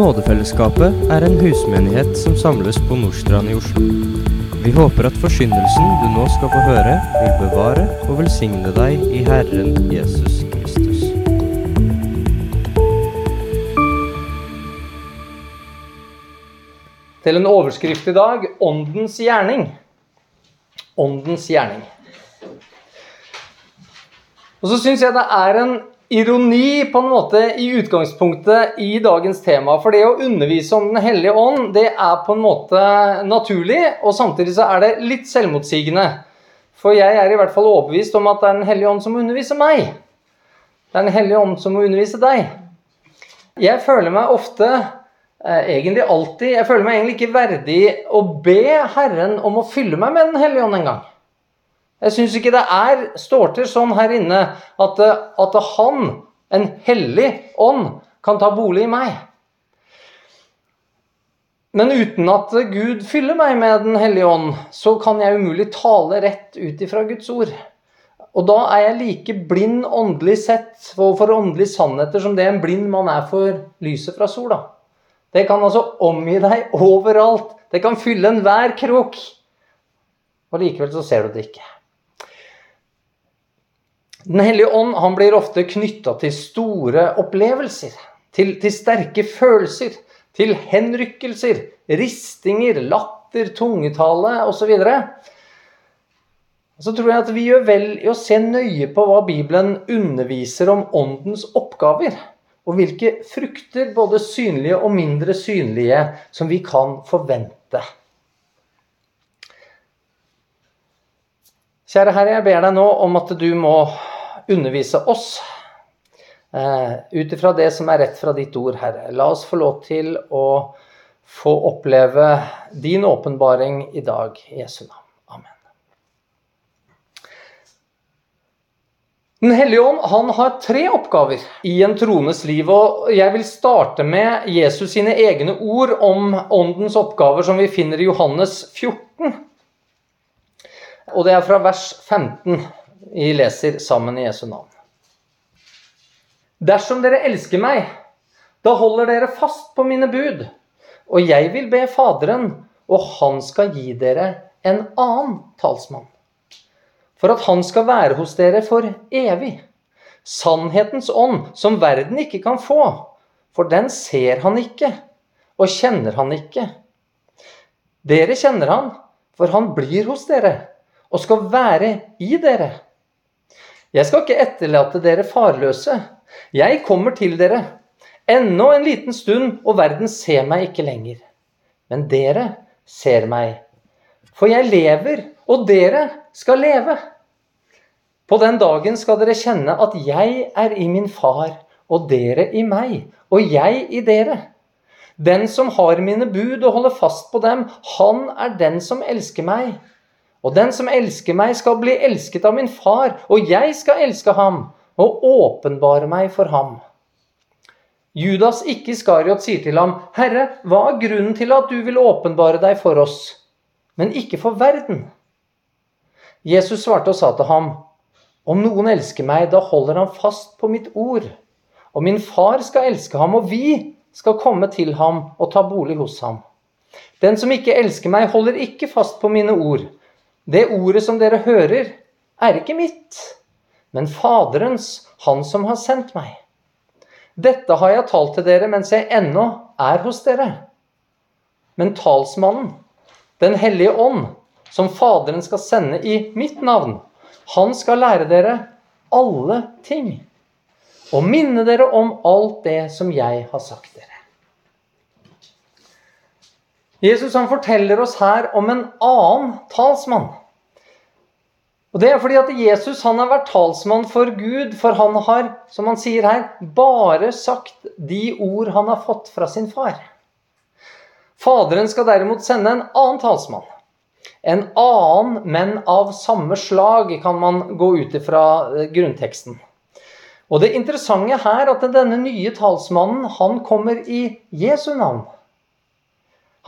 Nådefellesskapet er en husmenighet som samles på Nordstrand i Oslo. Vi håper at forsyndelsen du nå skal få høre, vil bevare og velsigne deg i Herren Jesus Kristus. til en overskrift i dag Åndens gjerning. Åndens gjerning. Og så syns jeg det er en ironi på en måte i utgangspunktet i dagens tema. For det å undervise om Den hellige ånd, det er på en måte naturlig, og samtidig så er det litt selvmotsigende. For jeg er i hvert fall overbevist om at det er Den hellige ånd som må undervise meg. Det er Den hellige ånd som må undervise deg. Jeg føler meg ofte eh, egentlig alltid Jeg føler meg egentlig ikke verdig å be Herren om å fylle meg med Den hellige ånd en gang. Jeg syns ikke det er står til sånn her inne at, at Han, en hellig ånd, kan ta bolig i meg. Men uten at Gud fyller meg med Den hellige ånd, så kan jeg umulig tale rett ut ifra Guds ord. Og da er jeg like blind åndelig sett for åndelige sannheter som det en blind mann er for lyset fra sola. Det kan altså omgi deg overalt. Det kan fylle enhver krok. Og likevel så ser du det ikke. Den hellige ånd han blir ofte knytta til store opplevelser. Til, til, sterke følelser. Til henrykkelser, ristinger, latter, tungetale osv. Så tror jeg at vi gjør vel i å se nøye på hva Bibelen underviser om åndens oppgaver. Og hvilke frukter, både synlige og mindre synlige, som vi kan forvente. Kjære Herre, jeg ber deg nå om at du må undervise oss eh, ut ifra det som er rett fra ditt ord, Herre. La oss få lov til å få oppleve din åpenbaring i dag, i Jesu navn. Amen. Den hellige ånd han har tre oppgaver i en trones liv. og Jeg vil starte med Jesus sine egne ord om åndens oppgaver, som vi finner i Johannes 14. Og det er fra vers 15 vi leser sammen i Jesu navn. Dersom dere elsker meg, da holder dere fast på mine bud. Og jeg vil be Faderen, og han skal gi dere en annen talsmann. For at han skal være hos dere for evig. Sannhetens ånd, som verden ikke kan få. For den ser han ikke, og kjenner han ikke. Dere kjenner han, for han blir hos dere og skal være i dere. Jeg skal ikke etterlate dere farløse. Jeg kommer til dere. Ennå en liten stund, og verden ser meg ikke lenger. Men dere ser meg. For jeg lever, og dere skal leve. På den dagen skal dere kjenne at jeg er i min far, og dere i meg, og jeg i dere. Den som har mine bud og holder fast på dem, han er den som elsker meg. Og den som elsker meg, skal bli elsket av min far, og jeg skal elske ham og åpenbare meg for ham. Judas, ikke Iskariot, sier til ham, Herre, hva er grunnen til at du vil åpenbare deg for oss, men ikke for verden? Jesus svarte og sa til ham, Om noen elsker meg, da holder han fast på mitt ord. Og min far skal elske ham, og vi skal komme til ham og ta bolig hos ham. Den som ikke elsker meg, holder ikke fast på mine ord. Det ordet som dere hører, er ikke mitt, men Faderens, Han som har sendt meg. Dette har jeg talt til dere mens jeg ennå er hos dere. Men talsmannen, Den hellige ånd, som Faderen skal sende i mitt navn, han skal lære dere alle ting og minne dere om alt det som jeg har sagt dere. Jesus han forteller oss her om en annen talsmann. Og Det er fordi at Jesus han har vært talsmann for Gud, for han har, som han sier her, bare sagt de ord han har fått fra sin far. Faderen skal derimot sende en annen talsmann. En annen, men av samme slag, kan man gå ut ifra eh, grunnteksten. Og Det interessante her er at denne nye talsmannen han kommer i Jesu navn.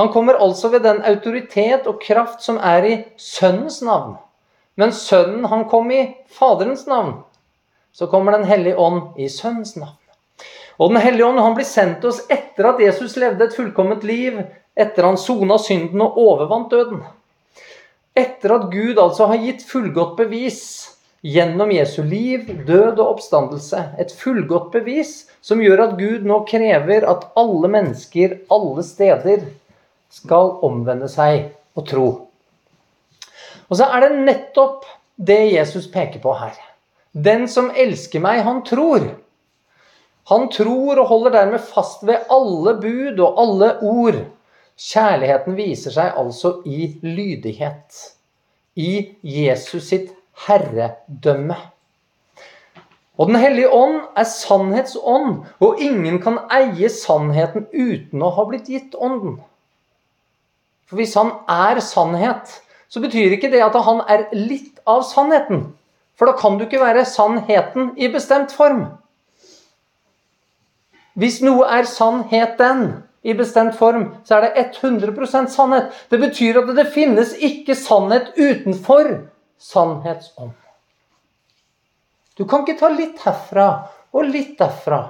Han kommer altså ved den autoritet og kraft som er i Sønnens navn. Men Sønnen han kom i Faderens navn. Så kommer Den hellige ånd i Sønnens navn. Og Den hellige ånd han blir sendt til oss etter at Jesus levde et fullkomment liv, etter han sona synden og overvant døden. Etter at Gud altså har gitt fullgodt bevis gjennom Jesu liv, død og oppstandelse. Et fullgodt bevis som gjør at Gud nå krever at alle mennesker alle steder skal omvende seg og tro. Og så er det nettopp det Jesus peker på her. Den som elsker meg, han tror. Han tror og holder dermed fast ved alle bud og alle ord. Kjærligheten viser seg altså i lydighet. I Jesus sitt herredømme. Og Den hellige ånd er sannhetsånd, og ingen kan eie sannheten uten å ha blitt gitt ånden. For hvis han er sannhet, så betyr ikke det at han er litt av sannheten. For da kan du ikke være sannheten i bestemt form. Hvis noe er sannheten i bestemt form, så er det 100% sannhet. Det betyr at det finnes ikke sannhet utenfor sannhetsånd. Du kan ikke ta litt herfra og litt derfra.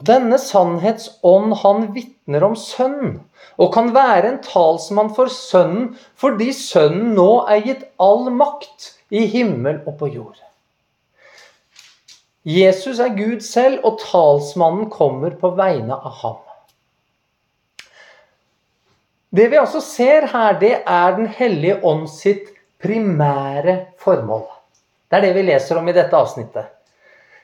Og Denne sannhetsånd han vitner om Sønnen, og kan være en talsmann for Sønnen fordi Sønnen nå er gitt all makt i himmel og på jord. Jesus er Gud selv, og talsmannen kommer på vegne av ham. Det vi altså ser her, det er Den hellige ånd sitt primære formål. Det er det vi leser om i dette avsnittet.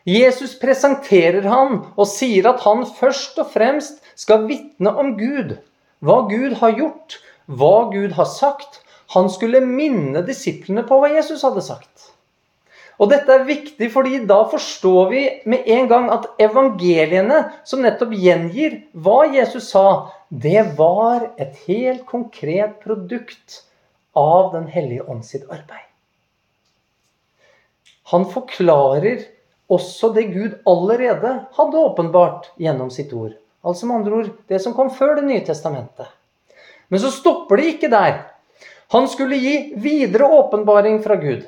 Jesus presenterer han og sier at han først og fremst skal vitne om Gud. Hva Gud har gjort, hva Gud har sagt. Han skulle minne disiplene på hva Jesus hadde sagt. Og dette er viktig, fordi da forstår vi med en gang at evangeliene, som nettopp gjengir hva Jesus sa, det var et helt konkret produkt av Den hellige ånd sitt arbeid. Han forklarer også det Gud allerede hadde åpenbart gjennom sitt ord. Altså med andre ord det som kom før Det nye testamentet. Men så stopper det ikke der. Han skulle gi videre åpenbaring fra Gud.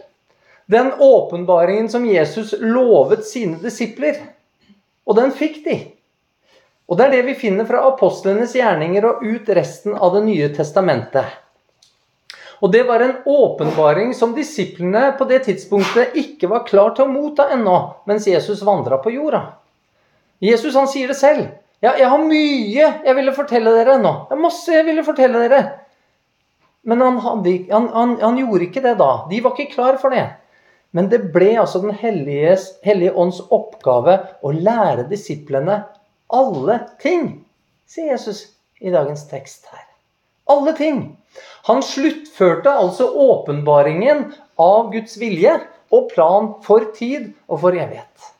Den åpenbaringen som Jesus lovet sine disipler. Og den fikk de. Og det er det vi finner fra apostlenes gjerninger og ut resten av Det nye testamentet. Og det var en åpenbaring som disiplene på det tidspunktet ikke var klar til å motta ennå, mens Jesus vandra på jorda. Jesus han sier det selv. Ja, 'Jeg har mye jeg ville fortelle dere ennå.' Det er masse jeg ville fortelle dere. Men han, hadde, han, han, han gjorde ikke det da. De var ikke klar for det. Men det ble altså Den hellige, hellige ånds oppgave å lære disiplene alle ting, sier Jesus i dagens tekst her. Alle ting. Han sluttførte altså åpenbaringen av Guds vilje og plan for tid og for evighet.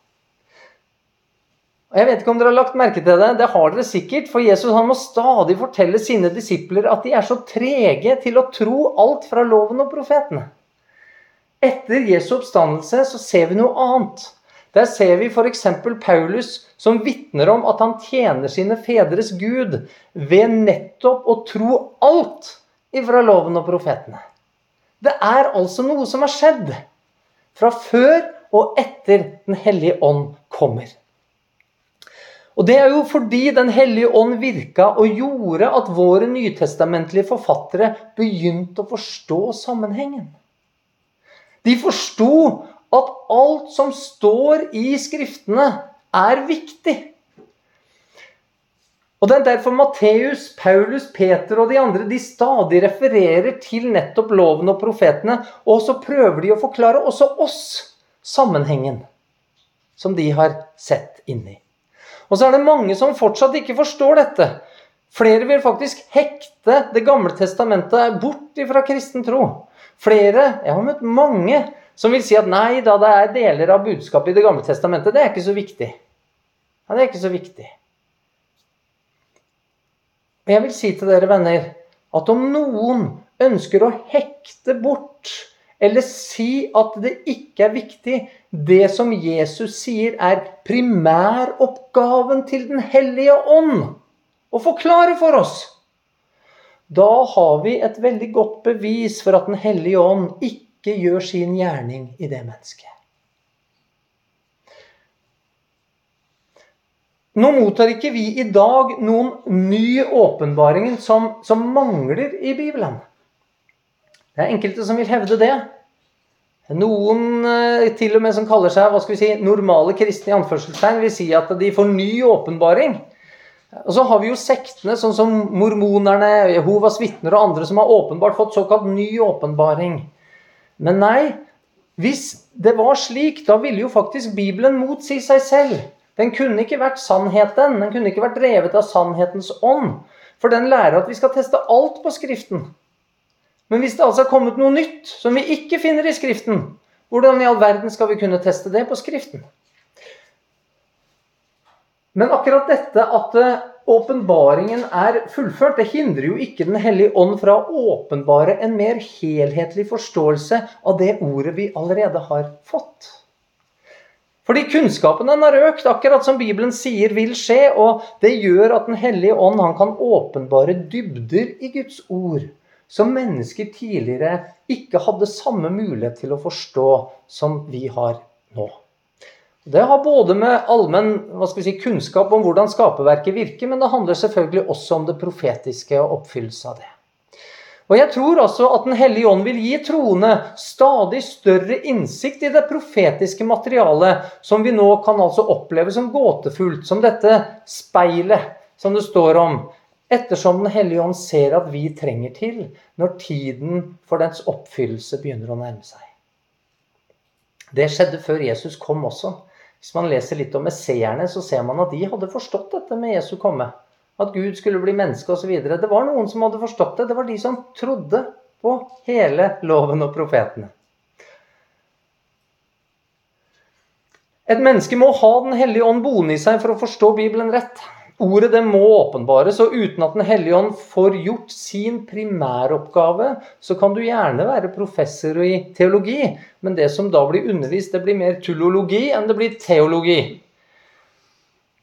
Jeg vet ikke om dere har lagt merke til det, det har dere sikkert. For Jesus han må stadig fortelle sine disipler at de er så trege til å tro alt fra loven og profetene. Etter Jesu oppstandelse så ser vi noe annet. Der ser vi f.eks. Paulus som vitner om at han tjener sine fedres Gud ved nettopp å tro alt ifra loven og profetene. Det er altså noe som har skjedd fra før og etter Den hellige ånd kommer. Og Det er jo fordi Den hellige ånd virka og gjorde at våre nytestamentlige forfattere begynte å forstå sammenhengen. De forsto at alt som står i Skriftene, er viktig. Og Det er derfor Matteus, Paulus, Peter og de andre de stadig refererer til nettopp loven og profetene. Og så prøver de å forklare også oss sammenhengen som de har sett inni. Og så er det mange som fortsatt ikke forstår dette. Flere vil faktisk hekte Det gamle testamentet bort fra kristen tro. Flere, jeg har møtt mange, som vil si at nei da, det er deler av budskapet i Det gamle testamentet. Det er ikke så viktig. Ja, det er ikke så viktig. Og jeg vil si til dere venner at om noen ønsker å hekte bort eller si at det ikke er viktig, det som Jesus sier er primæroppgaven til Den hellige ånd, å forklare for oss da har vi et veldig godt bevis for at Den hellige ånd ikke gjør sin gjerning i det mennesket. nå mottar ikke vi i dag noen ny åpenbaring som, som mangler i Bibelen. Det er enkelte som vil hevde det. Noen eh, til og med som kaller seg hva skal vi si, normale kristne, i anførselstegn, vil si at de får ny åpenbaring. Og så har vi jo sektene, sånn som mormonerne, Jehovas vitner og andre, som har åpenbart fått såkalt ny åpenbaring. Men nei, hvis det var slik, da ville jo faktisk Bibelen motsi seg selv. Den kunne ikke vært sannheten. Den kunne ikke vært drevet av sannhetens ånd. For den lærer at vi skal teste alt på Skriften. Men hvis det altså har kommet noe nytt som vi ikke finner i Skriften, hvordan i all verden skal vi kunne teste det på Skriften? Men akkurat dette at eh, åpenbaringen er fullført, det hindrer jo ikke Den hellige ånd fra å åpenbare en mer helhetlig forståelse av det ordet vi allerede har fått. Fordi kunnskapen den har økt, akkurat som Bibelen sier vil skje. Og det gjør at Den hellige ånd han kan åpenbare dybder i Guds ord som mennesker tidligere ikke hadde samme mulighet til å forstå som vi har nå. Det har både med allmenn si, kunnskap om hvordan skaperverket virker, men det handler selvfølgelig også om det profetiske og oppfyllelse av det. Og Jeg tror også at Den hellige ånd vil gi troende stadig større innsikt i det profetiske materialet som vi nå kan altså oppleve som gåtefullt, som dette speilet som det står om, ettersom Den hellige ånd ser at vi trenger til når tiden for dens oppfyllelse begynner å nærme seg. Det skjedde før Jesus kom også. Hvis man leser litt om messeerne, så ser man at de hadde forstått dette med Jesu komme. At Gud skulle bli menneske osv. Det var noen som hadde forstått det. Det var de som trodde på hele loven og profetene. Et menneske må ha Den hellige ånd boende i seg for å forstå Bibelen rett. Ordet det må åpenbares, og uten at Den hellige ånd får gjort sin primæroppgave, så kan du gjerne være professor i teologi, men det som da blir undervist, det blir mer tullologi enn det blir teologi.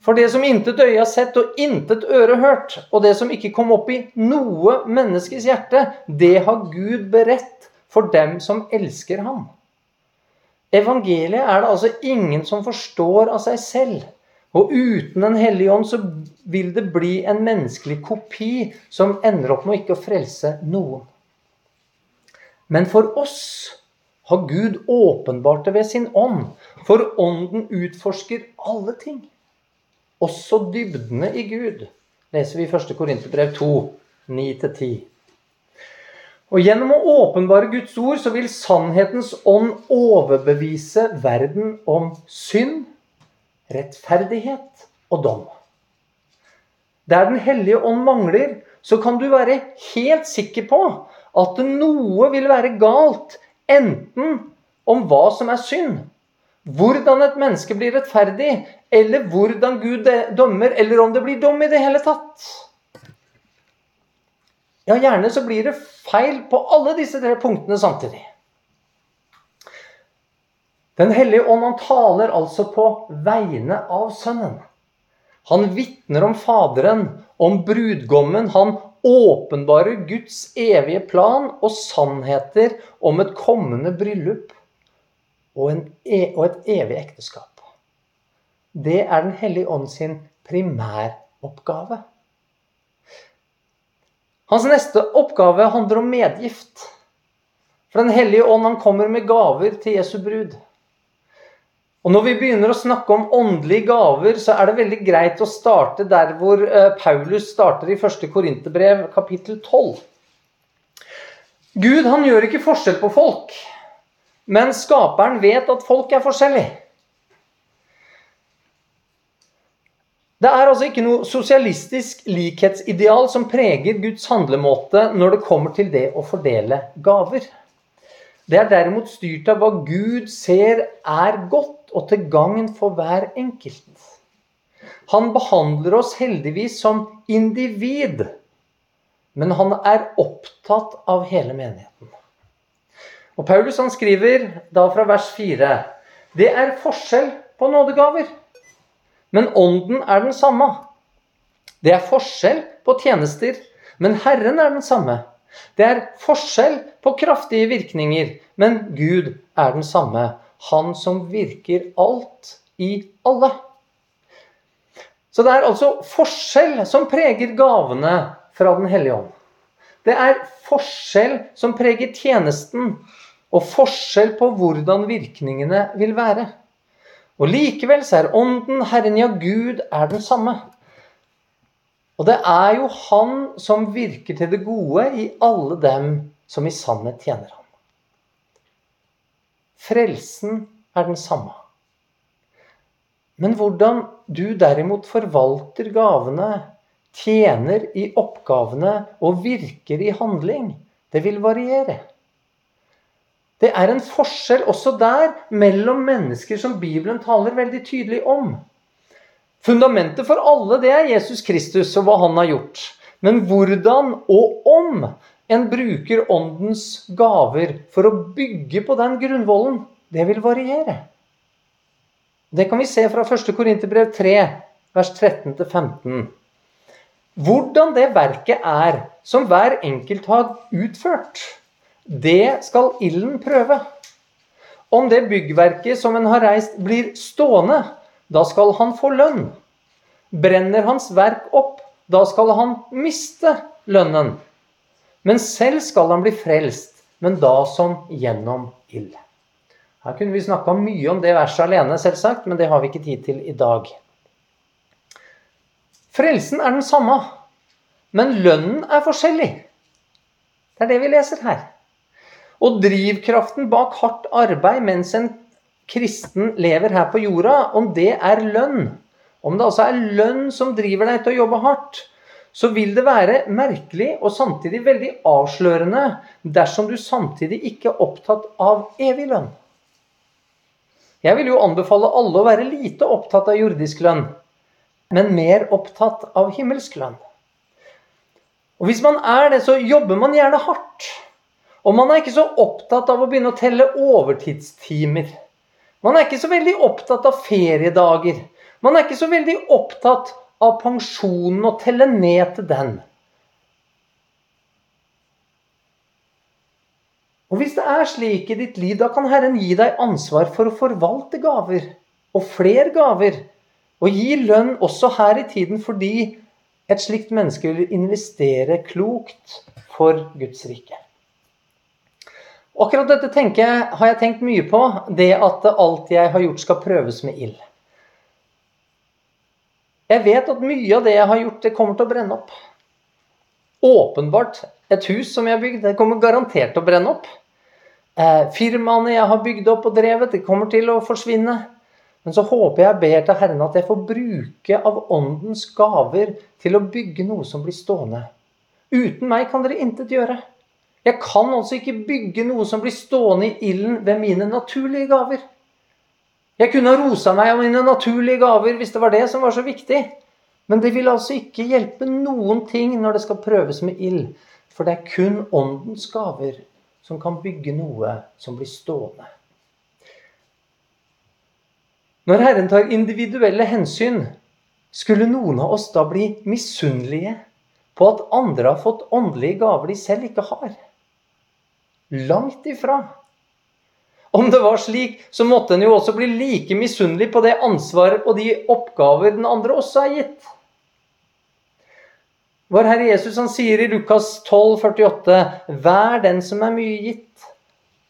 For det som intet øye har sett og intet øre hørt, og det som ikke kom opp i noe menneskes hjerte, det har Gud beredt for dem som elsker ham. Evangeliet er det altså ingen som forstår av seg selv. Og uten Den hellige ånd så vil det bli en menneskelig kopi som ender opp med ikke å frelse noen. Men for oss har Gud åpenbart det ved sin ånd. For ånden utforsker alle ting. Også dybdene i Gud. Leser vi i 1. Korinterbrev 2, 9-10. Og gjennom å åpenbare Guds ord så vil sannhetens ånd overbevise verden om synd rettferdighet og dom. Der Den hellige ånd mangler, så kan du være helt sikker på at noe vil være galt, enten om hva som er synd, hvordan et menneske blir rettferdig, eller hvordan Gud dømmer, eller om det blir dom i det hele tatt. Ja, gjerne så blir det feil på alle disse tre punktene samtidig. Den hellige ånd han taler altså på vegne av Sønnen. Han vitner om Faderen, om brudgommen. Han åpenbarer Guds evige plan og sannheter om et kommende bryllup og, en, e, og et evig ekteskap. Det er Den hellige ånd sin primæroppgave. Hans neste oppgave handler om medgift. For Den hellige ånd han kommer med gaver til Jesu brud. Og Når vi begynner å snakke om åndelige gaver, så er det veldig greit å starte der hvor eh, Paulus starter i 1. Korinterbrev, kapittel 12. Gud han gjør ikke forskjell på folk, men skaperen vet at folk er forskjellige. Det er altså ikke noe sosialistisk likhetsideal som preger Guds handlemåte når det kommer til det å fordele gaver. Det er derimot styrt av hva Gud ser er godt og til gagn for hver enkelt. Han behandler oss heldigvis som individ, men han er opptatt av hele menigheten. Og Paulus han skriver da fra vers 4.: Det er forskjell på nådegaver, men ånden er den samme. Det er forskjell på tjenester, men Herren er den samme. Det er forskjell på kraftige virkninger, men Gud er den samme. Han som virker alt i alle. Så det er altså forskjell som preger gavene fra Den hellige ånd. Det er forskjell som preger tjenesten, og forskjell på hvordan virkningene vil være. Og likevel så er Ånden, Herren, ja, Gud er den samme. Og det er jo Han som virker til det gode i alle dem som i sannhet tjener ham. Frelsen er den samme. Men hvordan du derimot forvalter gavene, tjener i oppgavene og virker i handling, det vil variere. Det er en forskjell også der mellom mennesker som Bibelen taler veldig tydelig om. Fundamentet for alle det er Jesus Kristus og hva han har gjort. Men hvordan og om en bruker åndens gaver for å bygge på den grunnvollen, det vil variere. Det kan vi se fra 1. Korinterbrev 3, vers 13-15. Hvordan det verket er som hver enkelt har utført, det skal ilden prøve. Om det byggverket som en har reist, blir stående, da skal han få lønn. Brenner hans verk opp, da skal han miste lønnen. Men selv skal han bli frelst, men da som gjennom ild. Her kunne vi snakka mye om det verset alene, selvsagt, men det har vi ikke tid til i dag. Frelsen er den samme, men lønnen er forskjellig. Det er det vi leser her. Og drivkraften bak hardt arbeid mens en kristen lever her på jorda, om det er lønn, om det altså er lønn som driver deg til å jobbe hardt, så vil det være merkelig og samtidig veldig avslørende dersom du samtidig ikke er opptatt av evig lønn. Jeg vil jo anbefale alle å være lite opptatt av jordisk lønn, men mer opptatt av himmelsk lønn. Og Hvis man er det, så jobber man gjerne hardt. Og man er ikke så opptatt av å begynne å telle overtidstimer. Man er ikke så veldig opptatt av feriedager. Man er ikke så veldig opptatt av pensjonen og telle ned til den. Og Hvis det er slik i ditt liv, da kan Herren gi deg ansvar for å forvalte gaver, og flere gaver, og gi lønn også her i tiden fordi et slikt menneske vil investere klokt for Guds rike. Akkurat dette jeg, har jeg tenkt mye på, det at alt jeg har gjort, skal prøves med ild. Jeg vet at mye av det jeg har gjort, det kommer til å brenne opp. Åpenbart. Et hus som jeg har bygd, det kommer garantert til å brenne opp. Eh, firmaene jeg har bygd opp og drevet, det kommer til å forsvinne. Men så håper jeg ber til Herren at jeg får bruke av Åndens gaver til å bygge noe som blir stående. Uten meg kan dere intet gjøre. Jeg kan altså ikke bygge noe som blir stående i ilden ved mine naturlige gaver. Jeg kunne ha rosa meg av mine naturlige gaver hvis det var det som var så viktig. Men det vil altså ikke hjelpe noen ting når det skal prøves med ild. For det er kun åndens gaver som kan bygge noe som blir stående. Når Herren tar individuelle hensyn, skulle noen av oss da bli misunnelige på at andre har fått åndelige gaver de selv ikke har? Langt ifra. Om det var slik, så måtte en jo også bli like misunnelig på det ansvaret og de oppgaver den andre også er gitt. Vår Herre Jesus han sier i Lukas 12, 48, Vær den som er mye gitt,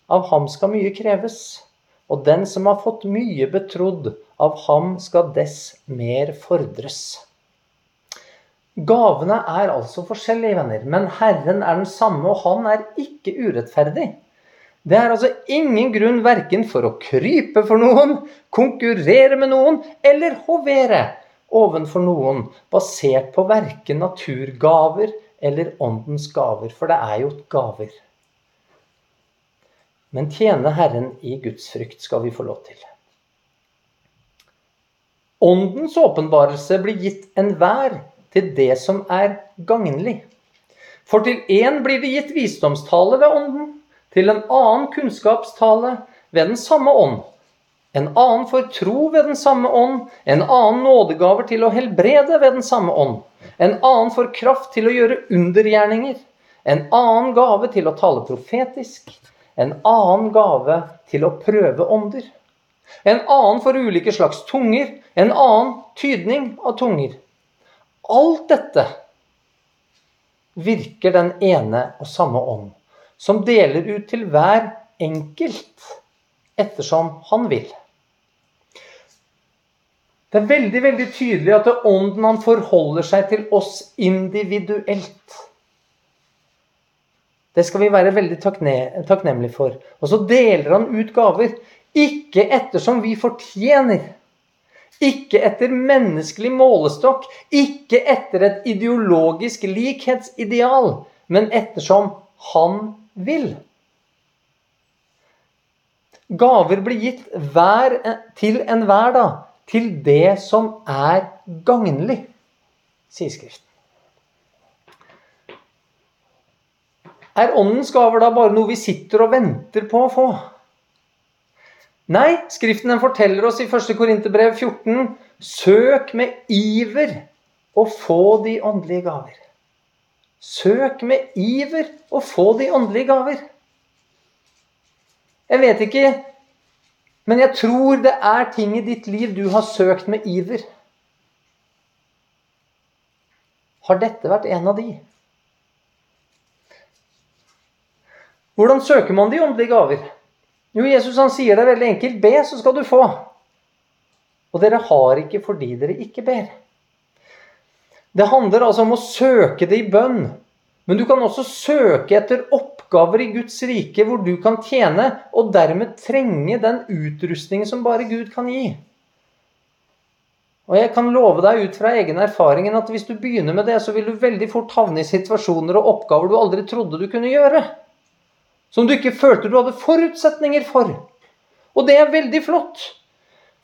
av ham skal mye kreves. Og den som har fått mye betrodd, av ham skal dess mer fordres. Gavene er altså forskjellige, venner, men Herren er den samme, og han er ikke urettferdig. Det er altså ingen grunn verken for å krype for noen, konkurrere med noen eller hovere ovenfor noen, basert på verken naturgaver eller åndens gaver, for det er jo gaver. Men tjene Herren i Guds frykt skal vi få lov til. Åndens åpenbarelse blir gitt enhver til det som er gagnlig. For til én blir det gitt visdomstale ved Ånden til en annen kunnskapstale ved den samme ånd. En annen for tro ved den samme ånd, en annen nådegaver til å helbrede ved den samme ånd. En annen for kraft til å gjøre undergjerninger. En annen gave til å tale profetisk. En annen gave til å prøve ånder. En annen for ulike slags tunger. En annen tydning av tunger. Alt dette virker den ene og samme ånd, som deler ut til hver enkelt ettersom han vil. Det er veldig veldig tydelig at det ånden han forholder seg til oss individuelt. Det skal vi være veldig takknemlige for. Og så deler han ut gaver. Ikke ettersom vi fortjener. Ikke etter menneskelig målestokk. Ikke etter et ideologisk likhetsideal. Men ettersom han vil. Gaver blir gitt hver, til enhver, da til det som er gagnlig, sier Skriften. Er åndens gaver da bare noe vi sitter og venter på å få? Nei, Skriften den forteller oss i 1. Korinterbrev 14.: Søk med iver å få de åndelige gaver. Søk med iver å få de åndelige gaver. Jeg vet ikke men jeg tror det er ting i ditt liv du har søkt med iver. Har dette vært en av de? Hvordan søker man de åndelige gaver? Jo, Jesus han sier det veldig enkelt. Be, så skal du få. Og dere har ikke fordi dere ikke ber. Det handler altså om å søke det i bønn. Men du kan også søke etter oppgaver i Guds rike hvor du kan tjene, og dermed trenge den utrustningen som bare Gud kan gi. Og jeg kan love deg ut fra egen erfaring at hvis du begynner med det, så vil du veldig fort havne i situasjoner og oppgaver du aldri trodde du kunne gjøre. Som du ikke følte du hadde forutsetninger for. Og det er veldig flott.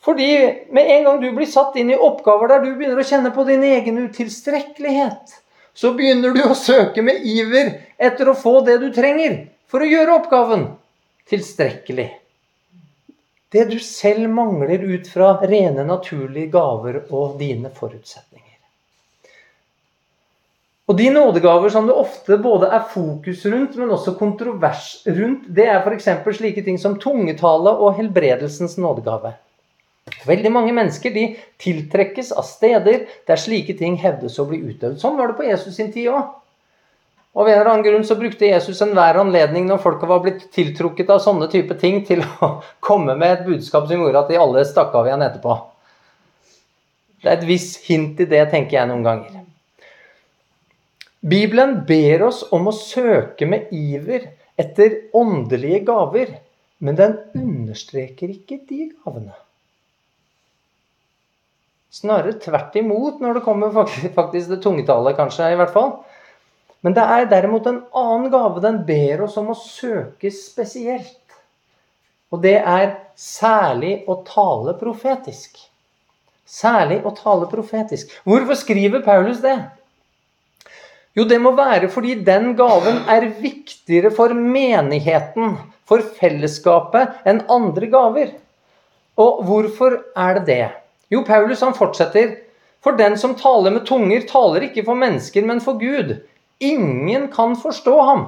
Fordi med en gang du blir satt inn i oppgaver der du begynner å kjenne på din egen utilstrekkelighet, så begynner du å søke med iver etter å få det du trenger for å gjøre oppgaven tilstrekkelig. Det du selv mangler ut fra rene, naturlige gaver og dine forutsetninger. Og De nådegaver som det ofte både er fokus rundt, men også kontrovers rundt, det er f.eks. slike ting som tungetale og helbredelsens nådegave. Veldig mange mennesker de tiltrekkes av steder der slike ting hevdes å bli utøvd. Sånn var det på Jesus sin tid òg. Og Av en eller annen grunn så brukte Jesus enhver anledning når folk var blitt tiltrukket av sånne type ting, til å komme med et budskap som gjorde at de alle stakk av igjen etterpå. Det er et visst hint i det, tenker jeg noen ganger. Bibelen ber oss om å søke med iver etter åndelige gaver, men den understreker ikke de gavene. Snarere tvert imot når det kommer faktisk det tungetallet, kanskje. i hvert fall. Men det er derimot en annen gave den ber oss om å søke spesielt. Og det er særlig å tale profetisk. Særlig å tale profetisk. Hvorfor skriver Paulus det? Jo, det må være fordi den gaven er viktigere for menigheten, for fellesskapet, enn andre gaver. Og hvorfor er det det? Jo, Paulus han fortsetter. For den som taler med tunger, taler ikke for mennesker, men for Gud. Ingen kan forstå ham.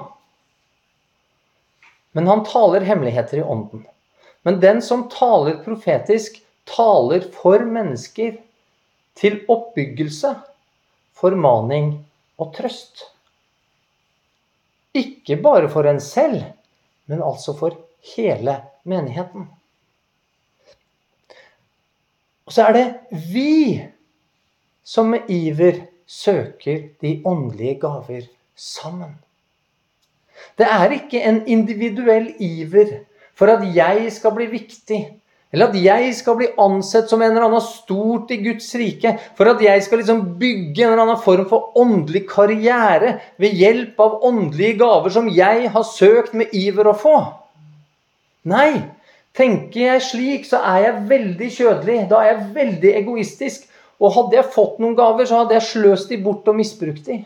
Men han taler hemmeligheter i ånden. Men den som taler profetisk, taler for mennesker. Til oppbyggelse, formaning og trøst. Ikke bare for en selv, men altså for hele menigheten. Og så er det vi som med iver søker de åndelige gaver sammen. Det er ikke en individuell iver for at jeg skal bli viktig, eller at jeg skal bli ansett som en eller annen stort i Guds rike, for at jeg skal liksom bygge en eller annen form for åndelig karriere ved hjelp av åndelige gaver som jeg har søkt med iver å få. Nei, Tenker jeg slik, så er jeg veldig kjødelig. Da er jeg veldig egoistisk. Og hadde jeg fått noen gaver, så hadde jeg sløst de bort og misbrukt de.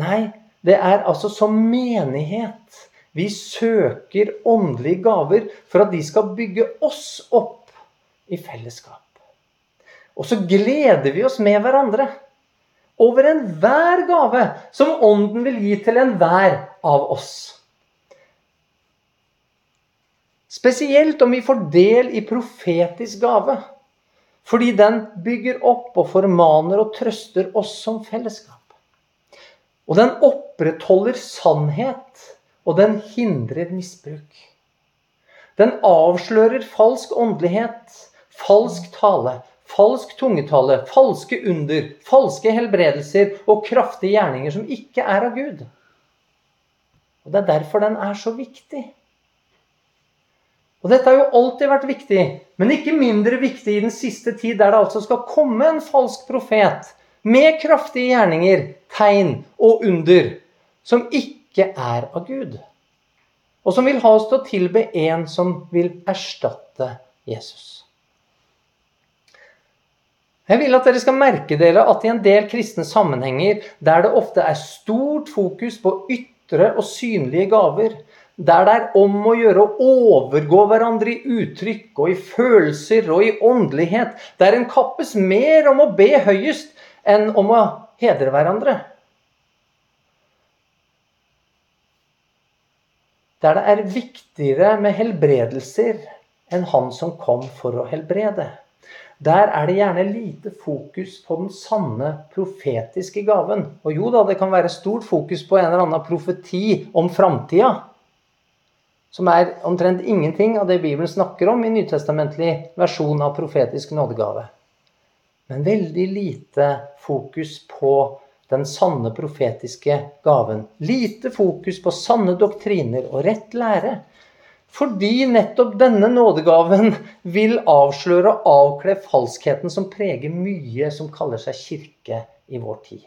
Nei, det er altså som menighet vi søker åndelige gaver for at de skal bygge oss opp i fellesskap. Og så gleder vi oss med hverandre over enhver gave som Ånden vil gi til enhver av oss. Spesielt om vi får del i profetisk gave. Fordi den bygger opp og formaner og trøster oss som fellesskap. Og den opprettholder sannhet, og den hindrer misbruk. Den avslører falsk åndelighet, falsk tale, falsk tungetale, falske under, falske helbredelser og kraftige gjerninger som ikke er av Gud. Og Det er derfor den er så viktig. Og dette har jo alltid vært viktig, men ikke mindre viktig i den siste tid, der det altså skal komme en falsk profet med kraftige gjerninger, tegn og under, som ikke er av Gud. Og som vil ha oss til å tilbe en som vil erstatte Jesus. Jeg vil at dere skal merke dere at i en del kristne sammenhenger der det ofte er stort fokus på ytre og synlige gaver, der det er om å gjøre å overgå hverandre i uttrykk og i følelser og i åndelighet, der en kappes mer om å be høyest enn om å hedre hverandre. Der det er viktigere med helbredelser enn han som kom for å helbrede. Der er det gjerne lite fokus på den sanne profetiske gaven. Og jo da, det kan være stort fokus på en eller annen profeti om framtida. Som er omtrent ingenting av det Bibelen snakker om i nytestamentlig versjon av profetisk nådegave. Men veldig lite fokus på den sanne profetiske gaven. Lite fokus på sanne doktriner og rett lære. Fordi nettopp denne nådegaven vil avsløre og avkle falskheten som preger mye som kaller seg kirke i vår tid.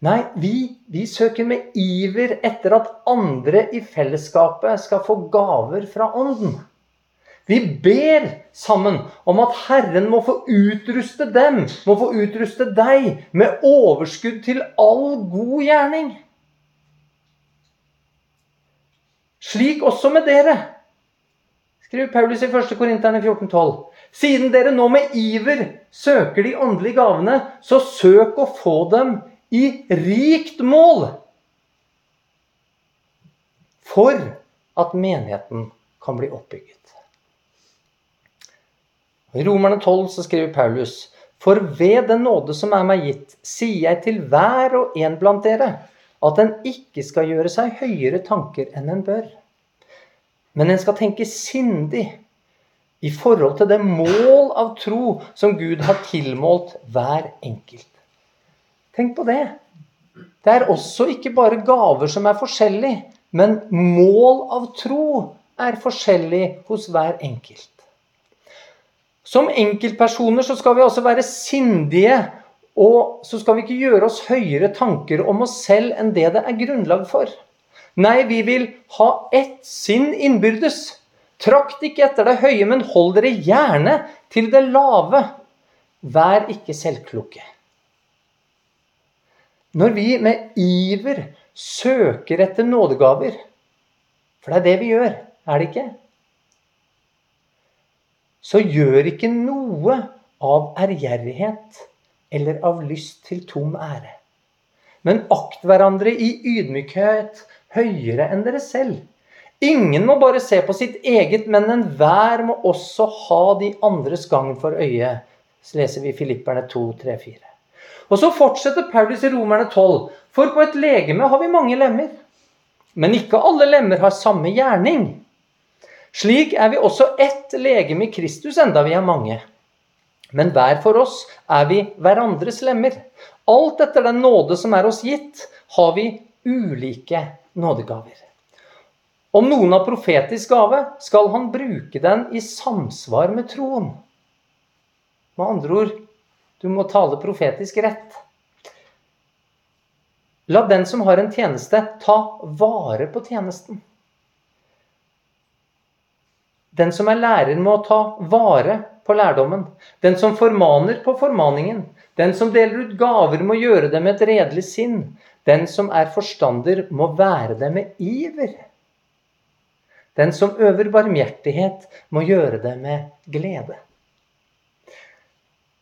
Nei, vi, vi, søker med iver etter at andre i fellesskapet skal få gaver fra Ånden. Vi ber sammen om at Herren må få utruste dem, må få utruste deg, med overskudd til all god gjerning. Slik også med dere, skriver Paulus i 1. Korinterne 14,12. Siden dere nå med iver søker de åndelige gavene, så søk å få dem i rikt mål. For at menigheten kan bli oppbygget. I Romerne 12 så skriver Paulus.: For ved den nåde som er meg gitt, sier jeg til hver og en blant dere at en ikke skal gjøre seg høyere tanker enn en bør. Men en skal tenke sindig i forhold til det mål av tro som Gud har tilmålt hver enkelt. Tenk på det. Det er også ikke bare gaver som er forskjellige, men mål av tro er forskjellig hos hver enkelt. Som enkeltpersoner så skal vi også være sindige og så skal vi ikke gjøre oss høyere tanker om oss selv enn det det er grunnlag for. Nei, vi vil ha ett sinn innbyrdes. Trakt ikke etter det høye, men hold dere gjerne til det lave. Vær ikke selvkloke. Når vi med iver søker etter nådegaver For det er det vi gjør, er det ikke? Så gjør ikke noe av ærgjerrighet eller av lyst til tom ære. Men akt hverandre i ydmykhet høyere enn dere selv. Ingen må bare se på sitt eget, men enhver må også ha de andres gang for øye. Så leser vi Filipperne 2, 3, 4. Og så fortsetter Paulus i Romerne 12. For på et legeme har vi mange lemmer. Men ikke alle lemmer har samme gjerning. Slik er vi også ett legeme i Kristus, enda vi er mange. Men hver for oss er vi hverandres lemmer. Alt etter den nåde som er oss gitt, har vi ulike nådegaver. Om noen har profetisk gave, skal han bruke den i samsvar med troen. Med andre ord du må tale profetisk rett. La den som har en tjeneste, ta vare på tjenesten. Den som er lærer, må ta vare på lærdommen. Den som formaner på formaningen. Den som deler ut gaver, må gjøre det med et redelig sinn. Den som er forstander, må være det med iver. Den som øver barmhjertighet, må gjøre det med glede.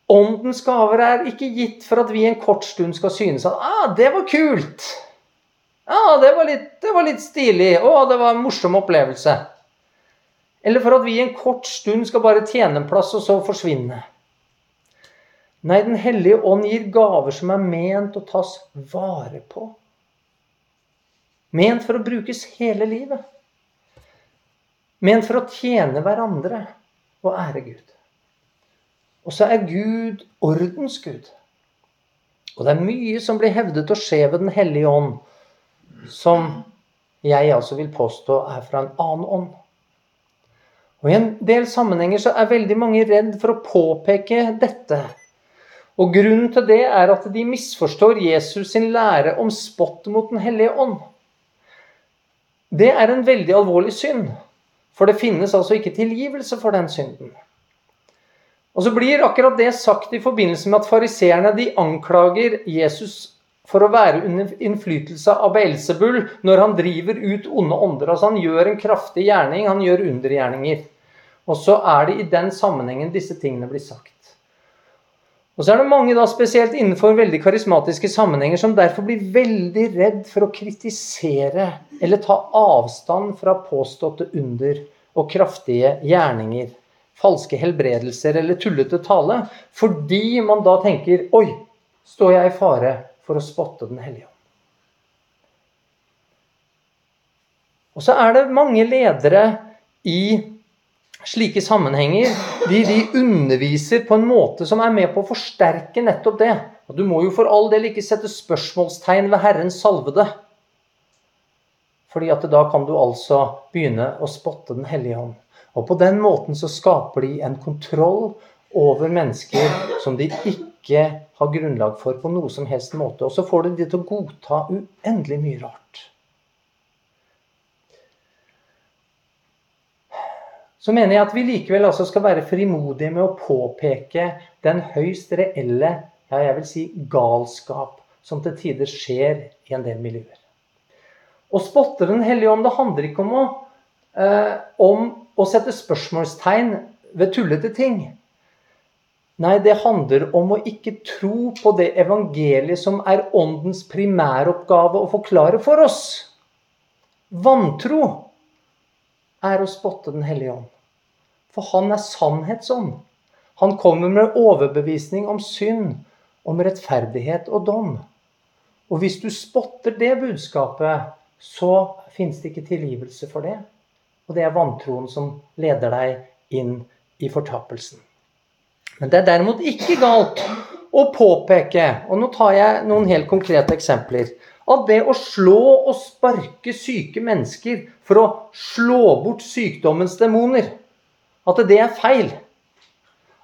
Åndens gaver er ikke gitt for at vi en kort stund skal synes at ah, det var kult. Ah, det var litt, det var litt stilig. Å, det var en morsom opplevelse. eller for at vi en kort stund skal bare tjene en plass og så forsvinne. Nei, Den hellige ånd gir gaver som er ment å tas vare på. Ment for å brukes hele livet. Ment for å tjene hverandre og ære Gud. Og så er Gud ordens Gud. Og det er mye som blir hevdet å skje ved Den hellige ånd, som jeg altså vil påstå er fra en annen ånd. Og I en del sammenhenger så er veldig mange redd for å påpeke dette. Og Grunnen til det er at de misforstår Jesus sin lære om spott mot Den hellige ånd. Det er en veldig alvorlig synd, for det finnes altså ikke tilgivelse for den synden. Og så blir akkurat det sagt i forbindelse med at fariseerne de anklager Jesus for å være under innflytelse av Beelzebul når han driver ut onde ånder. Altså Han gjør en kraftig gjerning, han gjør undergjerninger. Og så er det i den sammenhengen disse tingene blir sagt. Og så er det mange da spesielt innenfor veldig karismatiske sammenhenger som derfor blir veldig redd for å kritisere eller ta avstand fra påståtte under og kraftige gjerninger falske helbredelser eller tullete tale, fordi man da tenker Oi, står jeg i fare for å spotte Den hellige ånd? Og så er det mange ledere i slike sammenhenger de, de underviser på en måte som er med på å forsterke nettopp det. Og Du må jo for all del ikke sette spørsmålstegn ved Herrens salvede. Fordi at da kan du altså begynne å spotte Den hellige ånd. Og på den måten så skaper de en kontroll over mennesker som de ikke har grunnlag for på noe som helst måte. Og så får de de til å godta uendelig mye rart. Så mener jeg at vi likevel altså skal være frimodige med å påpeke den høyst reelle, ja, jeg vil si galskap, som til tider skjer i en del miljøer. Å spotte Den hellige ånd, det handler ikke om å, eh, om å sette spørsmålstegn ved tullete ting. Nei, det handler om å ikke tro på det evangeliet som er åndens primæroppgave å forklare for oss. Vantro er å spotte Den hellige ånd. For han er sannhetsånd. Han kommer med overbevisning om synd, om rettferdighet og dom. Og hvis du spotter det budskapet, så fins det ikke tilgivelse for det. Og det er vantroen som leder deg inn i fortapelsen. Men det er derimot ikke galt å påpeke, og nå tar jeg noen helt konkrete eksempler, at det å slå og sparke syke mennesker for å slå bort sykdommens demoner, at det er feil.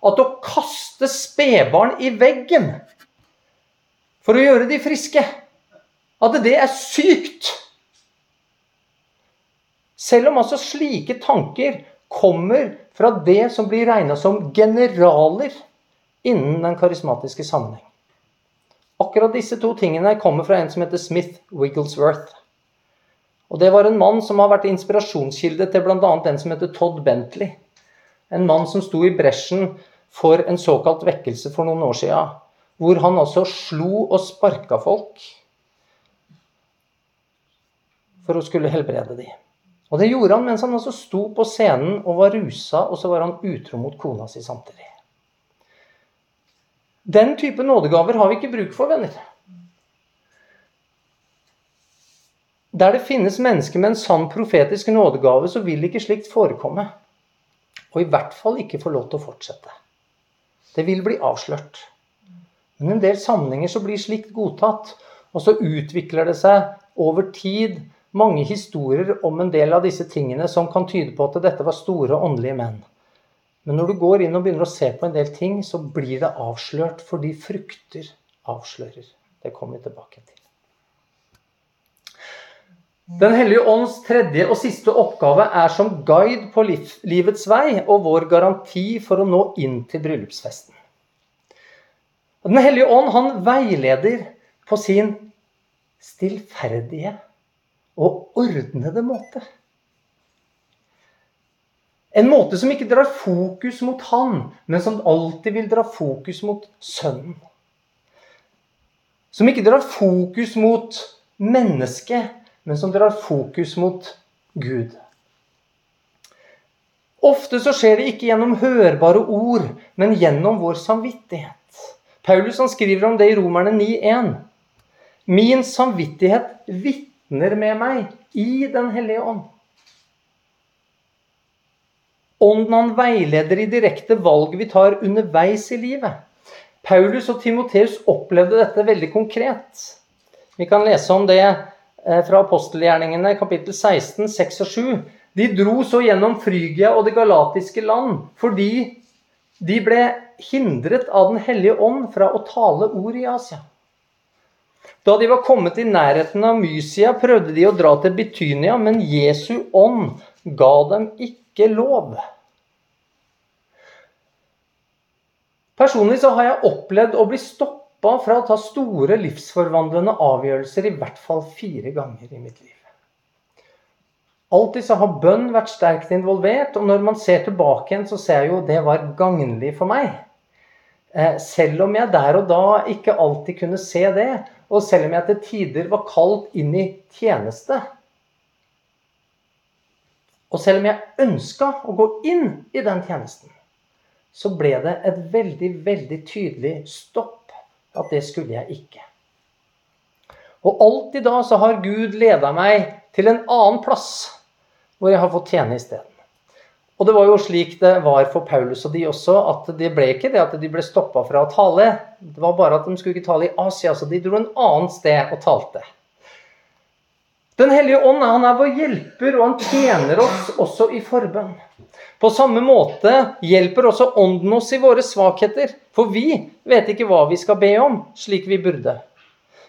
At å kaste spedbarn i veggen for å gjøre de friske, at det er sykt. Selv om altså slike tanker kommer fra det som blir regna som generaler innen den karismatiske sammenheng. Akkurat disse to tingene kommer fra en som heter Smith Wigglesworth. Og Det var en mann som har vært inspirasjonskilde til bl.a. den som heter Todd Bentley. En mann som sto i bresjen for en såkalt vekkelse for noen år siden. Hvor han altså slo og sparka folk for å skulle helbrede dem. Og det gjorde han mens han altså sto på scenen og var rusa, og så var han utro mot kona si samtidig. Den type nådegaver har vi ikke bruk for, venner. Der det finnes mennesker med en sann profetisk nådegave, så vil ikke slikt forekomme. Og i hvert fall ikke få lov til å fortsette. Det vil bli avslørt. Men i en del sammenhenger så blir slikt godtatt, og så utvikler det seg over tid mange historier om en del av disse tingene som kan tyde på at dette var store åndelige menn. Men når du går inn og begynner å se på en del ting, så blir det avslørt fordi frukter avslører. Det kommer vi tilbake til. Den hellige ånds tredje og siste oppgave er som guide på livets vei og vår garanti for å nå inn til bryllupsfesten. Den hellige ånd han veileder på sin stillferdige og ordnede måte. En måte som ikke drar fokus mot han, men som alltid vil dra fokus mot sønnen. Som ikke drar fokus mot mennesket, men som drar fokus mot Gud. Ofte så skjer det ikke gjennom hørbare ord, men gjennom vår samvittighet. Paulus han skriver om det i Romerne 9,1. Min samvittighet vitner med meg i Den hellige ånd. Ånden han veileder i direkte valg vi tar underveis i livet. Paulus og Timoteus opplevde dette veldig konkret. Vi kan lese om det eh, fra apostelgjerningene kapittel 16, 6 og 7. De dro så gjennom Frygia og det galatiske land fordi de ble hindret av Den hellige ånd fra å tale ord i Asia. Da de var kommet i nærheten av Mysia, prøvde de å dra til Bitynia, men Jesu ånd ga dem ikke lov. Personlig så har jeg opplevd å bli stoppa fra å ta store livsforvandlende avgjørelser i hvert fall fire ganger i mitt liv. Alltid så har bønn vært sterkt involvert, og når man ser tilbake igjen, så ser jeg jo det var gagnlig for meg. Eh, selv om jeg der og da ikke alltid kunne se det, og selv om jeg til tider var kalt inn i tjeneste. Og selv om jeg ønska å gå inn i den tjenesten, så ble det et veldig, veldig tydelig stopp. At det skulle jeg ikke. Og alltid da så har Gud leda meg til en annen plass hvor jeg har fått tjene isteden. Og det var jo slik det var for Paulus og de også, at det ble ikke det at de ble stoppa fra å tale. Det var bare at de skulle ikke tale i Asia, så de dro en annet sted og talte. Den hellige ånd han er vår hjelper, og han tjener oss også i forbønn. På samme måte hjelper også Ånden oss i våre svakheter, for vi vet ikke hva vi skal be om, slik vi burde.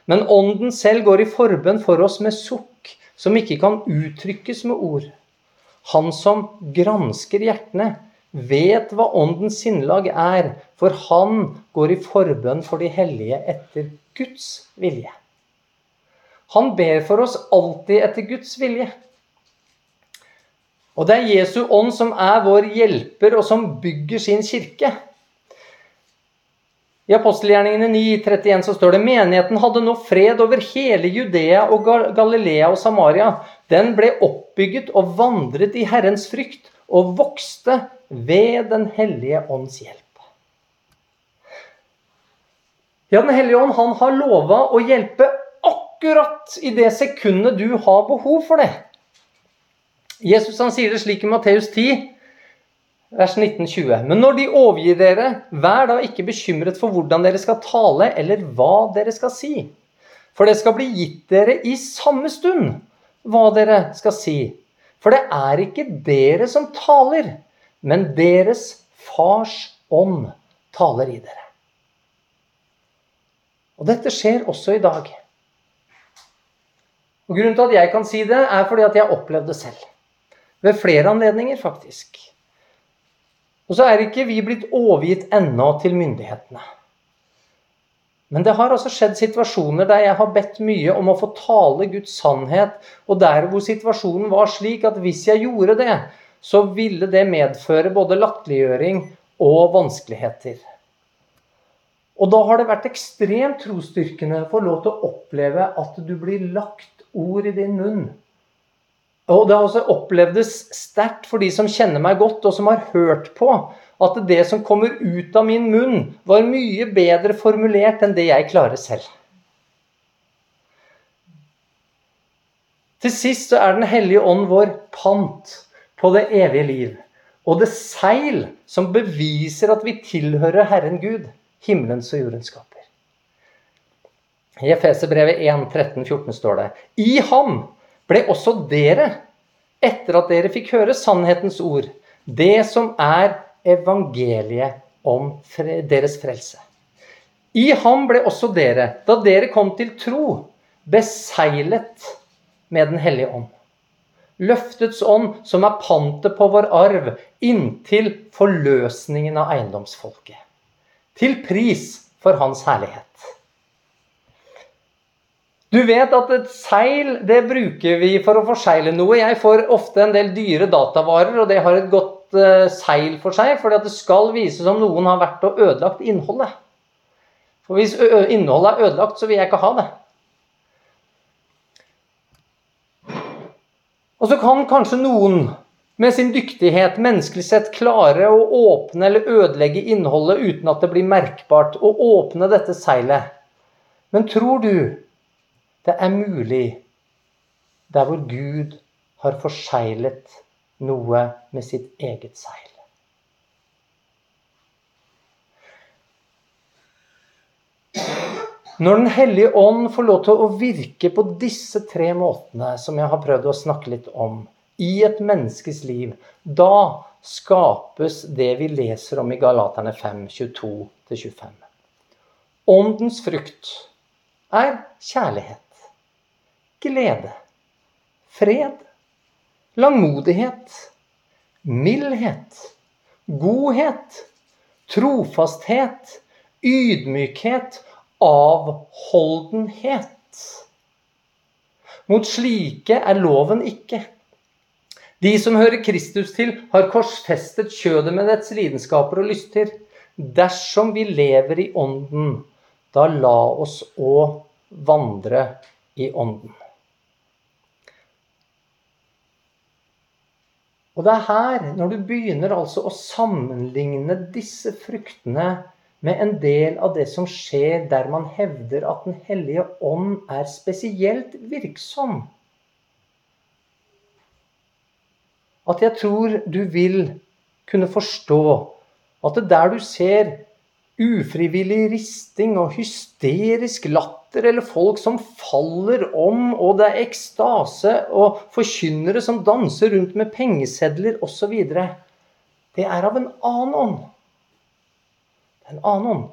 Men Ånden selv går i forbønn for oss med sukk som ikke kan uttrykkes med ord. Han som gransker hjertene, vet hva Åndens sinnlag er, for han går i forbønn for de hellige etter Guds vilje. Han ber for oss alltid etter Guds vilje. Og det er Jesu ånd som er vår hjelper, og som bygger sin kirke. I apostelgjerningene 9.31 så står det menigheten hadde nå fred over hele Judea og Galilea og Samaria. Den ble oppbygget og vandret i Herrens frykt og vokste ved Den hellige ånds hjelp. Ja, Den hellige ånd han har lova å hjelpe akkurat i det sekundet du har behov for det. Jesus han sier det slik i Matteus 10, vers 19-20. Men når de overgir dere, vær da ikke bekymret for hvordan dere skal tale, eller hva dere skal si. For det skal bli gitt dere i samme stund hva dere skal si. For det er ikke dere som taler, men deres fars ånd taler i dere. Og dette skjer også i dag. Og Grunnen til at jeg kan si det, er fordi at jeg opplevde det selv. Ved flere anledninger, faktisk. Og så er ikke vi blitt overgitt ennå til myndighetene. Men det har altså skjedd situasjoner der jeg har bedt mye om å få tale Guds sannhet, og der hvor situasjonen var slik at hvis jeg gjorde det, så ville det medføre både latterliggjøring og vanskeligheter. Og da har det vært ekstremt trosstyrkende å få lov til å oppleve at du blir lagt ord i din munn og det har også opplevdes sterkt for de som kjenner meg godt, og som har hørt på, at det som kommer ut av min munn, var mye bedre formulert enn det jeg klarer selv. Til sist så er Den hellige ånd vår pant på det evige liv. Og det seil som beviser at vi tilhører Herren Gud, himmelens og jordens skaper. I Efeserbrevet 1, 13, 14 står det I ham ble også dere, etter at dere fikk høre sannhetens ord, det som er evangeliet om deres frelse. I ham ble også dere, da dere kom til tro, beseglet med Den hellige ånd. Løftets ånd, som er pantet på vår arv, inntil forløsningen av eiendomsfolket. Til pris for Hans herlighet. Du vet at et seil det bruker vi for å forsegle noe. Jeg får ofte en del dyre datavarer, og det har et godt uh, seil for seg, at det skal vise som noen har vært og ødelagt innholdet. For hvis innholdet er ødelagt, så vil jeg ikke ha det. Og så kan kanskje noen med sin dyktighet menneskelig sett klare å åpne eller ødelegge innholdet uten at det blir merkbart, å åpne dette seilet. Men tror du det er mulig der hvor Gud har forseglet noe med sitt eget seil? Når Den hellige ånd får lov til å virke på disse tre måtene som jeg har prøvd å snakke litt om, i et menneskes liv, da skapes det vi leser om i Galaterne 5, 22-25. Åndens frukt er kjærlighet, glede, fred, langmodighet, mildhet, godhet, trofasthet, ydmykhet avholdenhet. Mot slike er loven ikke. De som hører Kristus til, har korsfestet kjødet med dets lidenskaper og lyster. Dersom vi lever i Ånden, da la oss òg vandre i Ånden. Og det er her, når du begynner altså å sammenligne disse fruktene med en del av det som skjer der man hevder at Den hellige ånd er spesielt virksom. At jeg tror du vil kunne forstå at det der du ser ufrivillig risting og hysterisk latter, eller folk som faller om, og det er ekstase, og forkynnere som danser rundt med pengesedler osv. Det er av en annen ånd en annen ånd.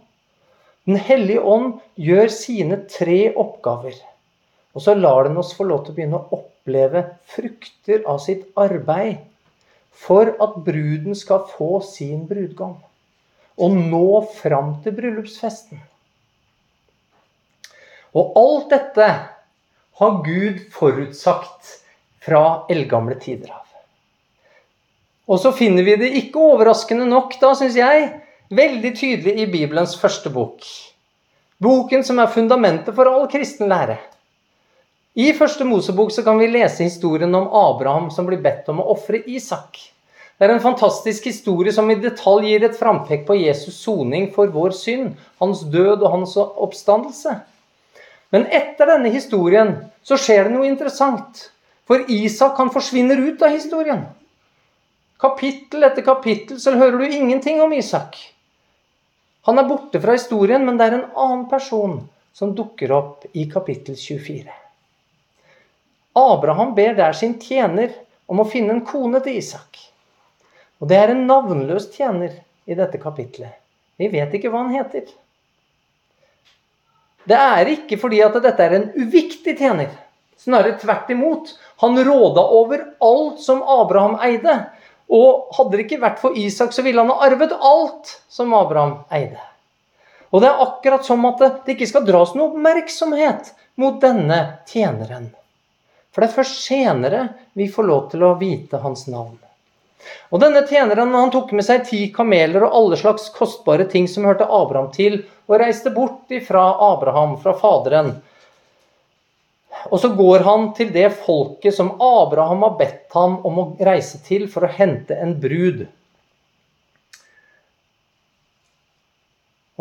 Den hellige ånd gjør sine tre oppgaver. Og så lar den oss få lov til å begynne å oppleve frukter av sitt arbeid for at bruden skal få sin brudgom. Og nå fram til bryllupsfesten. Og alt dette har Gud forutsagt fra eldgamle tider av. Og så finner vi det ikke overraskende nok, da, syns jeg, veldig tydelig i Bibelens første bok. Boken som er fundamentet for all kristen lære. I første Mosebok så kan vi lese historien om Abraham som blir bedt om å ofre Isak. Det er en fantastisk historie som i detalj gir et frampekk på Jesus' soning for vår synd, hans død og hans oppstandelse. Men etter denne historien så skjer det noe interessant. For Isak han forsvinner ut av historien. Kapittel etter kapittel så hører du ingenting om Isak. Han er borte fra historien, men det er en annen person som dukker opp i kapittel 24. Abraham ber der sin tjener om å finne en kone til Isak. Og det er en navnløs tjener i dette kapitlet. Vi vet ikke hva han heter. Det er ikke fordi at dette er en uviktig tjener. Snarere tvert imot. Han råda over alt som Abraham eide. Og hadde det ikke vært for Isak, så ville han ha arvet alt som Abraham eide. Og det er akkurat som at det ikke skal dras noe oppmerksomhet mot denne tjeneren. For det er først senere vi får lov til å vite hans navn. Og denne tjeneren han tok med seg ti kameler og alle slags kostbare ting som hørte Abraham til, og reiste bort ifra Abraham, fra faderen, og så går han til det folket som Abraham har bedt ham om å reise til for å hente en brud.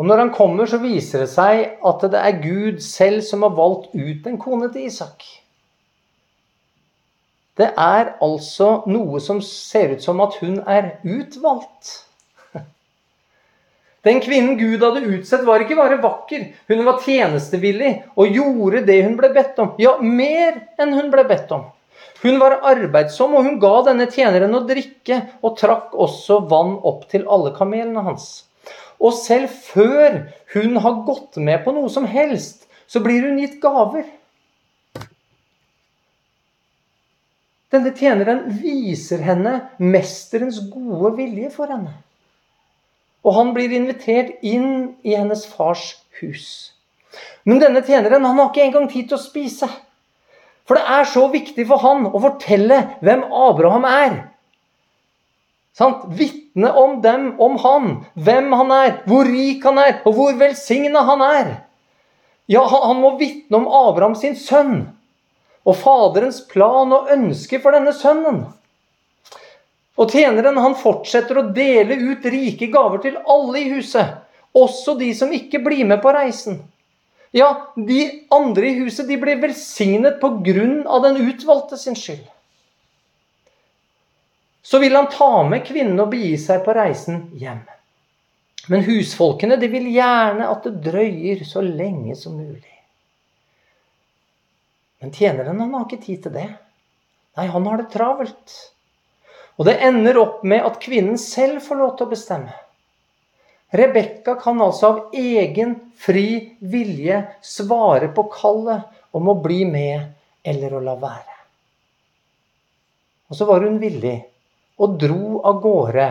Og Når han kommer, så viser det seg at det er Gud selv som har valgt ut en kone til Isak. Det er altså noe som ser ut som at hun er utvalgt. Den kvinnen Gud hadde utsett, var ikke bare vakker. Hun var tjenestevillig og gjorde det hun ble bedt om. Ja, mer enn hun ble bedt om. Hun var arbeidsom, og hun ga denne tjeneren å drikke, og trakk også vann opp til alle kamelene hans. Og selv før hun har gått med på noe som helst, så blir hun gitt gaver. Denne tjeneren viser henne mesterens gode vilje for henne. Og han blir invitert inn i hennes fars hus. Men denne tjeneren han har ikke engang tid til å spise. For det er så viktig for han å fortelle hvem Abraham er. Sant? Vitne om dem, om han, hvem han er, hvor rik han er, og hvor velsigna han er. Ja, han må vitne om Abraham sin sønn og faderens plan og ønske for denne sønnen. Og tjeneren han fortsetter å dele ut rike gaver til alle i huset, også de som ikke blir med på reisen. Ja, de andre i huset de blir velsignet på grunn av den utvalgte sin skyld. Så vil han ta med kvinnen og begi seg på reisen hjem. Men husfolkene de vil gjerne at det drøyer så lenge som mulig. Men tjeneren han har ikke tid til det. Nei, han har det travelt. Og det ender opp med at kvinnen selv får lov til å bestemme. Rebekka kan altså av egen fri vilje svare på kallet om å bli med eller å la være. Og så var hun villig og dro av gårde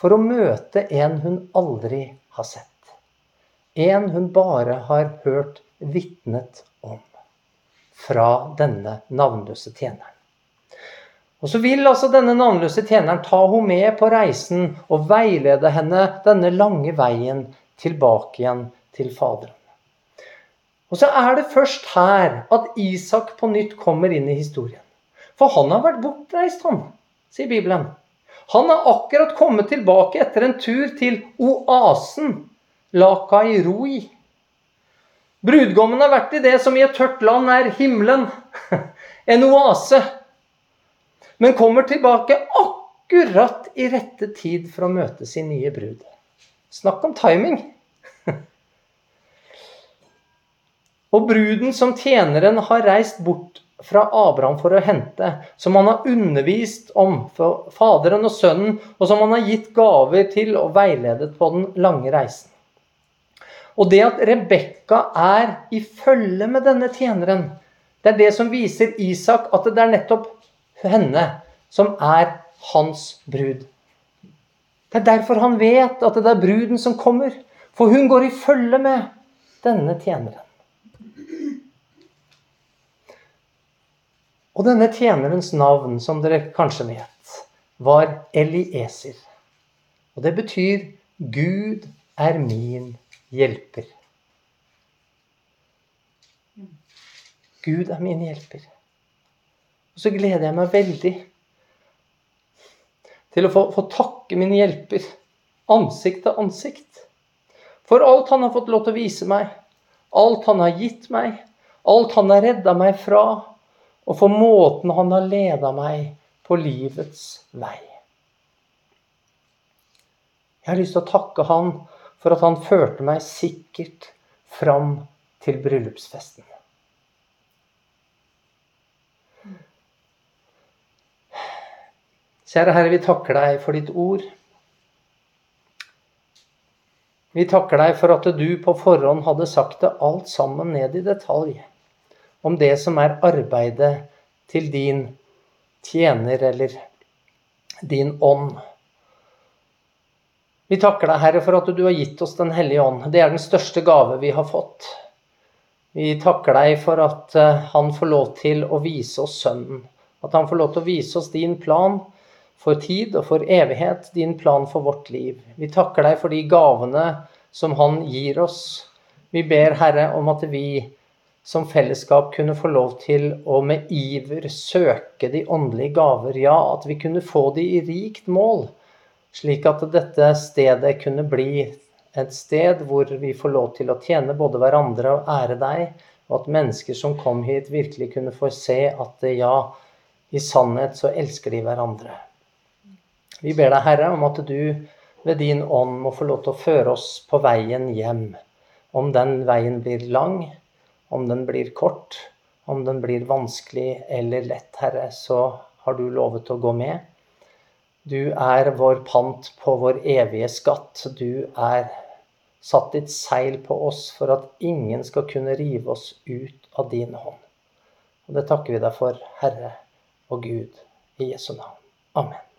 for å møte en hun aldri har sett. En hun bare har hørt vitnet fra denne navnløse tjeneren. Og så vil altså denne navnløse tjeneren ta henne med på reisen og veilede henne denne lange veien tilbake igjen til Faderen. Og så er det først her at Isak på nytt kommer inn i historien. For han har vært bortreist, han, sier Bibelen. Han har akkurat kommet tilbake etter en tur til oasen Lakai Roi. Brudgommen har vært i det som i et tørt land er himmelen. En oase. Men kommer tilbake akkurat i rette tid for å møte sin nye brud. Snakk om timing! Og bruden som tjeneren har reist bort fra Abraham for å hente, som han har undervist om for Faderen og Sønnen, og som han har gitt gaver til og veiledet på den lange reisen. Og det at Rebekka er i følge med denne tjeneren, det er det som viser Isak at det er nettopp henne som er hans brud. Det er derfor han vet at det er bruden som kommer, for hun går i følge med denne tjeneren. Og denne tjenerens navn, som dere kanskje vet, var Elieser. Og det betyr 'Gud er min hjelper'. Gud er min hjelper. Og så gleder jeg meg veldig til å få, få takke min hjelper ansikt til ansikt. For alt han har fått lov til å vise meg, alt han har gitt meg, alt han har redda meg fra, og for måten han har leda meg på livets vei. Jeg har lyst til å takke han for at han førte meg sikkert fram til bryllupsfesten. Kjære Herre, vi takker deg for ditt ord. Vi takker deg for at du på forhånd hadde sagt det alt sammen ned i detalj om det som er arbeidet til din tjener eller din ånd. Vi takker deg, Herre, for at du har gitt oss Den hellige ånd. Det er den største gave vi har fått. Vi takker deg for at eh, han får lov til å vise oss Sønnen. At han får lov til å vise oss din plan for tid og for evighet, din plan for vårt liv. Vi takker deg for de gavene som han gir oss. Vi ber, Herre, om at vi som fellesskap kunne få lov til å med iver søke de åndelige gaver. Ja, at vi kunne få de i rikt mål, slik at dette stedet kunne bli et sted hvor vi får lov til å tjene både hverandre og ære deg, og at mennesker som kom hit, virkelig kunne få se at ja, i sannhet så elsker de hverandre. Vi ber deg, Herre, om at du ved din ånd må få lov til å føre oss på veien hjem. Om den veien blir lang, om den blir kort, om den blir vanskelig eller lett, Herre, så har du lovet å gå med. Du er vår pant på vår evige skatt. Du er satt ditt seil på oss for at ingen skal kunne rive oss ut av din hånd. Og det takker vi deg for, Herre og Gud, i Jesu navn. Amen.